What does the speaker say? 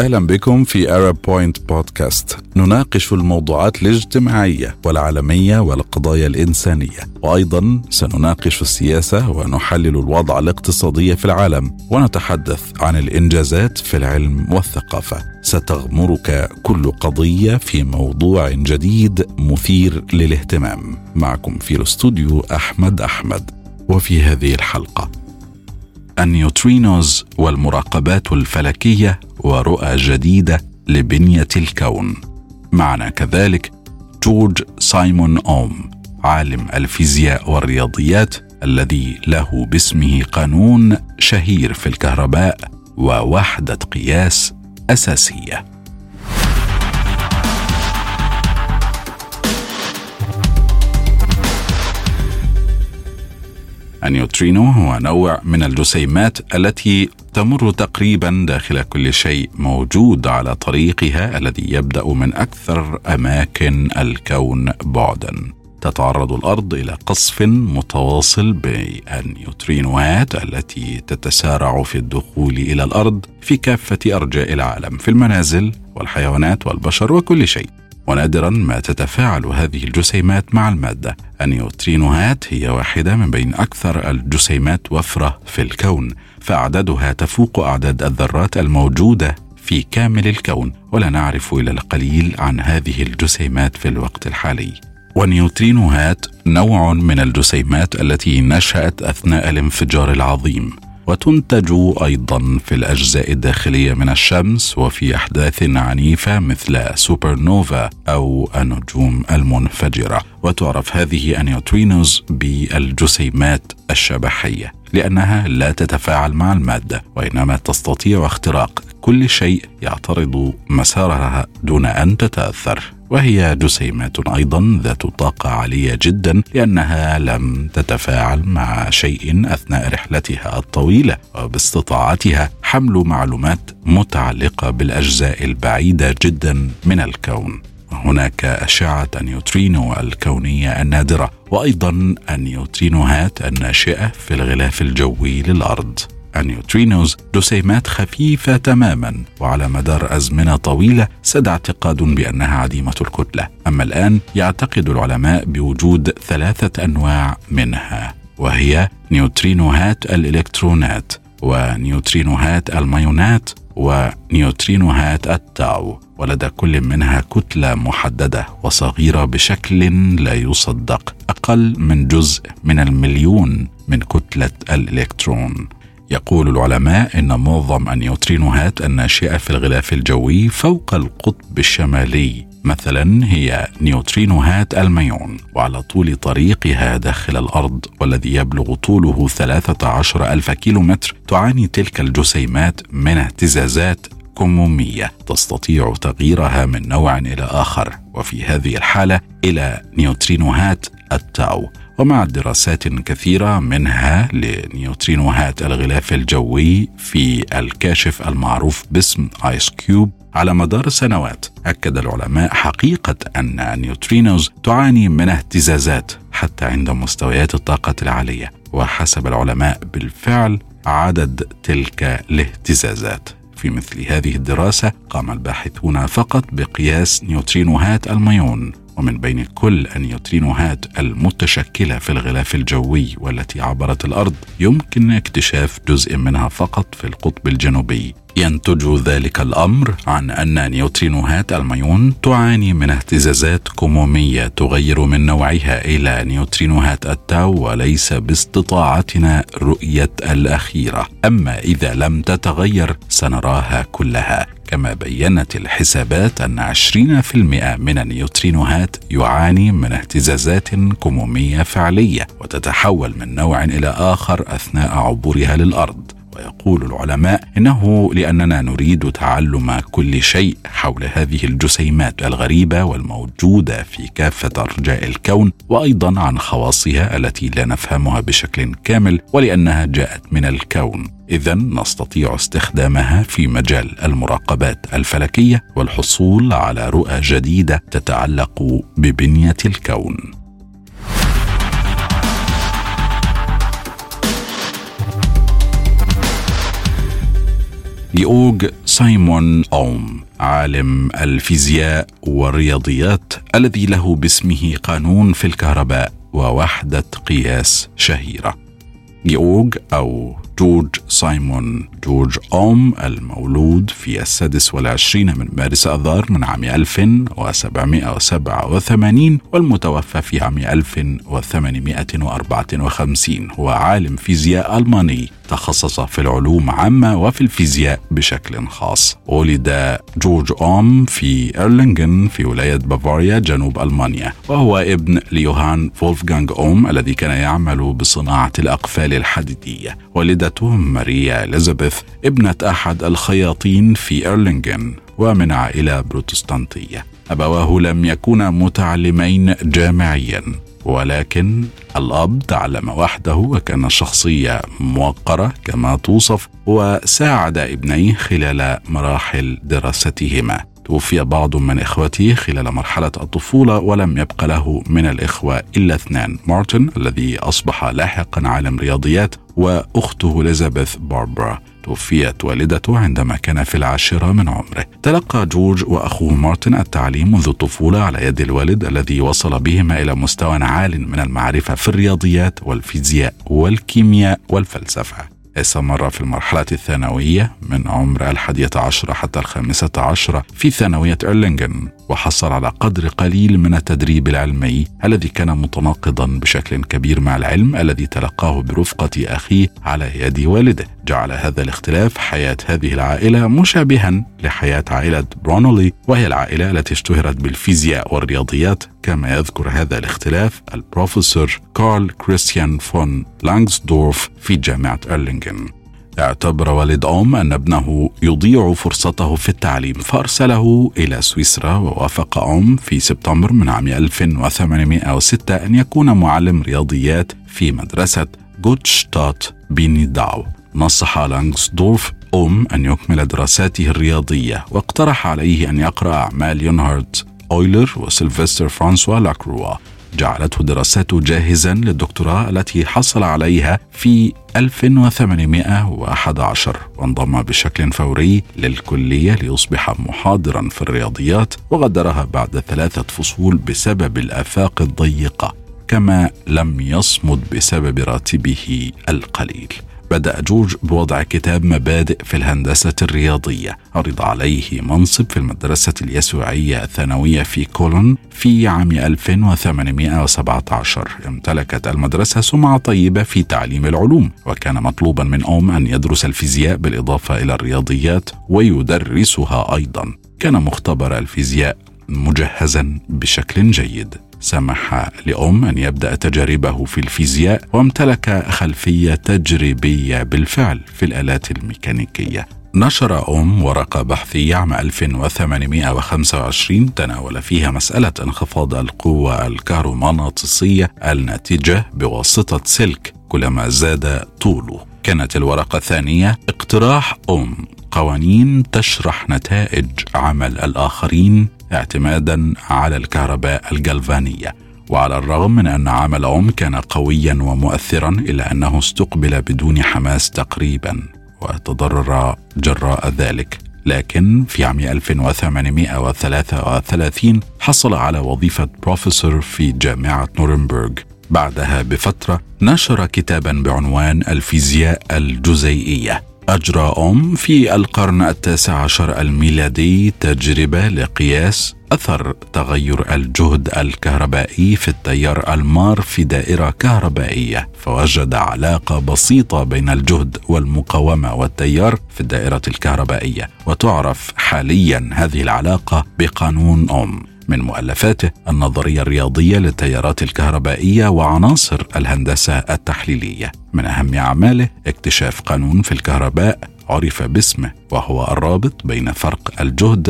أهلا بكم في Arab Point بودكاست نناقش الموضوعات الاجتماعية والعالمية والقضايا الإنسانية. وأيضا سنناقش السياسة ونحلل الوضع الاقتصادي في العالم. ونتحدث عن الإنجازات في العلم والثقافة. ستغمرك كل قضية في موضوع جديد مثير للاهتمام. معكم في الاستوديو أحمد أحمد. وفي هذه الحلقة. النيوترينوز والمراقبات الفلكية ورؤى جديدة لبنية الكون. معنا كذلك جورج سايمون أوم عالم الفيزياء والرياضيات الذي له باسمه قانون شهير في الكهرباء ووحدة قياس أساسية. النيوترينو هو نوع من الجسيمات التي تمر تقريبا داخل كل شيء موجود على طريقها الذي يبدأ من أكثر أماكن الكون بعدا. تتعرض الأرض إلى قصف متواصل بالنيوترينوات التي تتسارع في الدخول إلى الأرض في كافة أرجاء العالم في المنازل والحيوانات والبشر وكل شيء. ونادرا ما تتفاعل هذه الجسيمات مع المادة. النيوترينوهات هي واحدة من بين أكثر الجسيمات وفرة في الكون فأعدادها تفوق أعداد الذرات الموجودة في كامل الكون ولا نعرف الا القليل عن هذه الجسيمات في الوقت الحالي. والنيوترينوهات نوع من الجسيمات التي نشأت أثناء الانفجار العظيم. وتنتج أيضا في الأجزاء الداخلية من الشمس وفي أحداث عنيفة مثل سوبر نوفا أو النجوم المنفجرة. وتعرف هذه النيوترينوز بالجسيمات الشبحية لأنها لا تتفاعل مع المادة وإنما تستطيع اختراق كل شيء يعترض مسارها دون أن تتأثر. وهي جسيمات أيضا ذات طاقة عالية جدا لأنها لم تتفاعل مع شيء أثناء رحلتها الطويلة وباستطاعتها حمل معلومات متعلقة بالأجزاء البعيدة جدا من الكون. هناك أشعة النيوترينو الكونية النادرة وأيضا النيوترينوهات الناشئة في الغلاف الجوي للأرض. النيوترينوز جسيمات خفيفة تماما وعلى مدار أزمنة طويلة ساد اعتقاد بأنها عديمة الكتلة. أما الآن يعتقد العلماء بوجود ثلاثة أنواع منها وهي نيوترينوهات الإلكترونات ونيوترينوهات المايونات ونيوترينوهات التاو. ولدى كل منها كتلة محددة وصغيرة بشكل لا يصدق أقل من جزء من المليون من كتلة الإلكترون. يقول العلماء إن معظم النيوترينوهات الناشئة في الغلاف الجوي فوق القطب الشمالي مثلا هي نيوترينوهات الميون وعلى طول طريقها داخل الأرض والذي يبلغ طوله 13 ألف كيلومتر تعاني تلك الجسيمات من اهتزازات كمومية تستطيع تغييرها من نوع إلى آخر. وفي هذه الحالة إلى نيوترينوهات التاو. ومع دراسات كثيرة منها لنيوترينوهات الغلاف الجوي في الكاشف المعروف باسم IceCube على مدار سنوات أكد العلماء حقيقة أن النيوترينوز تعاني من اهتزازات حتى عند مستويات الطاقة العالية وحسب العلماء بالفعل عدد تلك الاهتزازات. في مثل هذه الدراسة قام الباحثون فقط بقياس نيوترينوهات الميون. ومن بين كل النيوترينوهات المتشكلة في الغلاف الجوي والتي عبرت الأرض يمكن اكتشاف جزء منها فقط في القطب الجنوبي. ينتج ذلك الأمر عن أن نيوترينوهات الميون تعاني من اهتزازات كمومية تغير من نوعها إلى نيوترينوهات التاو وليس باستطاعتنا رؤية الأخيرة. أما إذا لم تتغير سنراها كلها. كما بينت الحسابات أن 20% من النيوترينوهات يعاني من اهتزازات كمومية فعلية وتتحول من نوع إلى آخر أثناء عبورها للأرض. ويقول العلماء إنه لأننا نريد تعلم كل شيء حول هذه الجسيمات الغريبة والموجودة في كافة أرجاء الكون وأيضا عن خواصها التي لا نفهمها بشكل كامل ولأنها جاءت من الكون. اذا نستطيع استخدامها في مجال المراقبات الفلكية والحصول على رؤى جديدة تتعلق ببنية الكون. جيورج سايمون أوم عالم الفيزياء والرياضيات الذي له باسمه قانون في الكهرباء ووحدة قياس شهيرة. جيورج أو جورج سايمون. جورج أوم المولود في السادس والعشرين من مارس أذار من عام 1787 والمتوفى في عام 1854 هو عالم فيزياء ألماني. تخصص في العلوم عامة وفي الفيزياء بشكل خاص. ولد جورج أوم في إرلينغن في ولاية بافاريا جنوب ألمانيا. وهو ابن ليوهان فولفغانغ أوم الذي كان يعمل بصناعة الأقفال الحديدية. والدته ماريا إليزابيث ابنة أحد الخياطين في إرلينغن ومن عائلة بروتستانتية. أبواه لم يكونا متعلمين جامعيا ولكن الأب تعلم وحده وكان شخصية موقرة كما توصف وساعد ابنيه خلال مراحل دراستهما. توفي بعض من إخوته خلال مرحلة الطفولة ولم يبق له من الإخوة إلا اثنان. مارتن الذي أصبح لاحقا عالم رياضيات وأخته إليزابيث باربرا. توفيت والدته عندما كان في العاشرة من عمره. تلقى جورج وأخوه مارتن التعليم منذ الطفولة على يد الوالد الذي وصل بهما إلى مستوى عال من المعرفة في الرياضيات والفيزياء والكيمياء والفلسفة. استمر في المرحلة الثانوية من عمر الحادية عشرة حتى الخامسة عشرة في ثانوية إرلينغن وحصل على قدر قليل من التدريب العلمي الذي كان متناقضا بشكل كبير مع العلم الذي تلقاه برفقة أخيه على يد والده. جعل هذا الاختلاف حياة هذه العائلة مشابها لحياة عائلة برونولي وهي العائلة التي اشتهرت بالفيزياء والرياضيات. كما يذكر هذا الاختلاف البروفيسور كارل كريستيان فون لانغسدورف في جامعة إرلنغن اعتبر والد أوم أن ابنه يضيع فرصته في التعليم فأرسله إلى سويسرا ووافق أوم في سبتمبر من عام 1806 أن يكون معلم رياضيات في مدرسة جوتشتات بينيداو. نصح لانغسدورف أوم أن يكمل دراساته الرياضية واقترح عليه أن يقرأ أعمال ليونهارد أويلر وسيلفستر فرانسوا لاكروا جعلته دراساته جاهزا للدكتوراه التي حصل عليها في 1811 وانضم بشكل فوري للكلية ليصبح محاضرا في الرياضيات وغادرها بعد ثلاثة فصول بسبب الآفاق الضيقة كما لم يصمد بسبب راتبه القليل. بدأ جورج بوضع كتاب مبادئ في الهندسة الرياضية. عرض عليه منصب في المدرسة اليسوعية الثانوية في كولون في عام 1817 امتلكت المدرسة سمعة طيبة في تعليم العلوم وكان مطلوبا من أوم أن يدرس الفيزياء بالإضافة إلى الرياضيات ويدرسها أيضا. كان مختبر الفيزياء مجهزا بشكل جيد. سمح لأم أن يبدأ تجاربه في الفيزياء وامتلك خلفية تجريبية بالفعل في الآلات الميكانيكية. نشر أم ورقة بحثية عام 1825 تناول فيها مسألة انخفاض القوة الكهرومغناطيسية الناتجة بواسطة سلك كلما زاد طوله. كانت الورقة الثانية اقتراح أم قوانين تشرح نتائج عمل الآخرين اعتمادا على الكهرباء الجلفانية وعلى الرغم من أن عمل عم كان قويا ومؤثرا إلا أنه استقبل بدون حماس تقريبا وتضرر جراء ذلك. لكن في عام 1833 حصل على وظيفة بروفيسور في جامعة نورنبرغ. بعدها بفترة نشر كتابا بعنوان الفيزياء الجزيئية. أجرى أم في القرن التاسع عشر الميلادي تجربة لقياس أثر تغير الجهد الكهربائي في التيار المار في دائرة كهربائية فوجد علاقة بسيطة بين الجهد والمقاومة والتيار في الدائرة الكهربائية وتعرف حاليا هذه العلاقة بقانون أم. من مؤلفاته النظرية الرياضية للتيارات الكهربائية وعناصر الهندسة التحليلية. من أهم أعماله اكتشاف قانون في الكهرباء عرف باسمه وهو الرابط بين فرق الجهد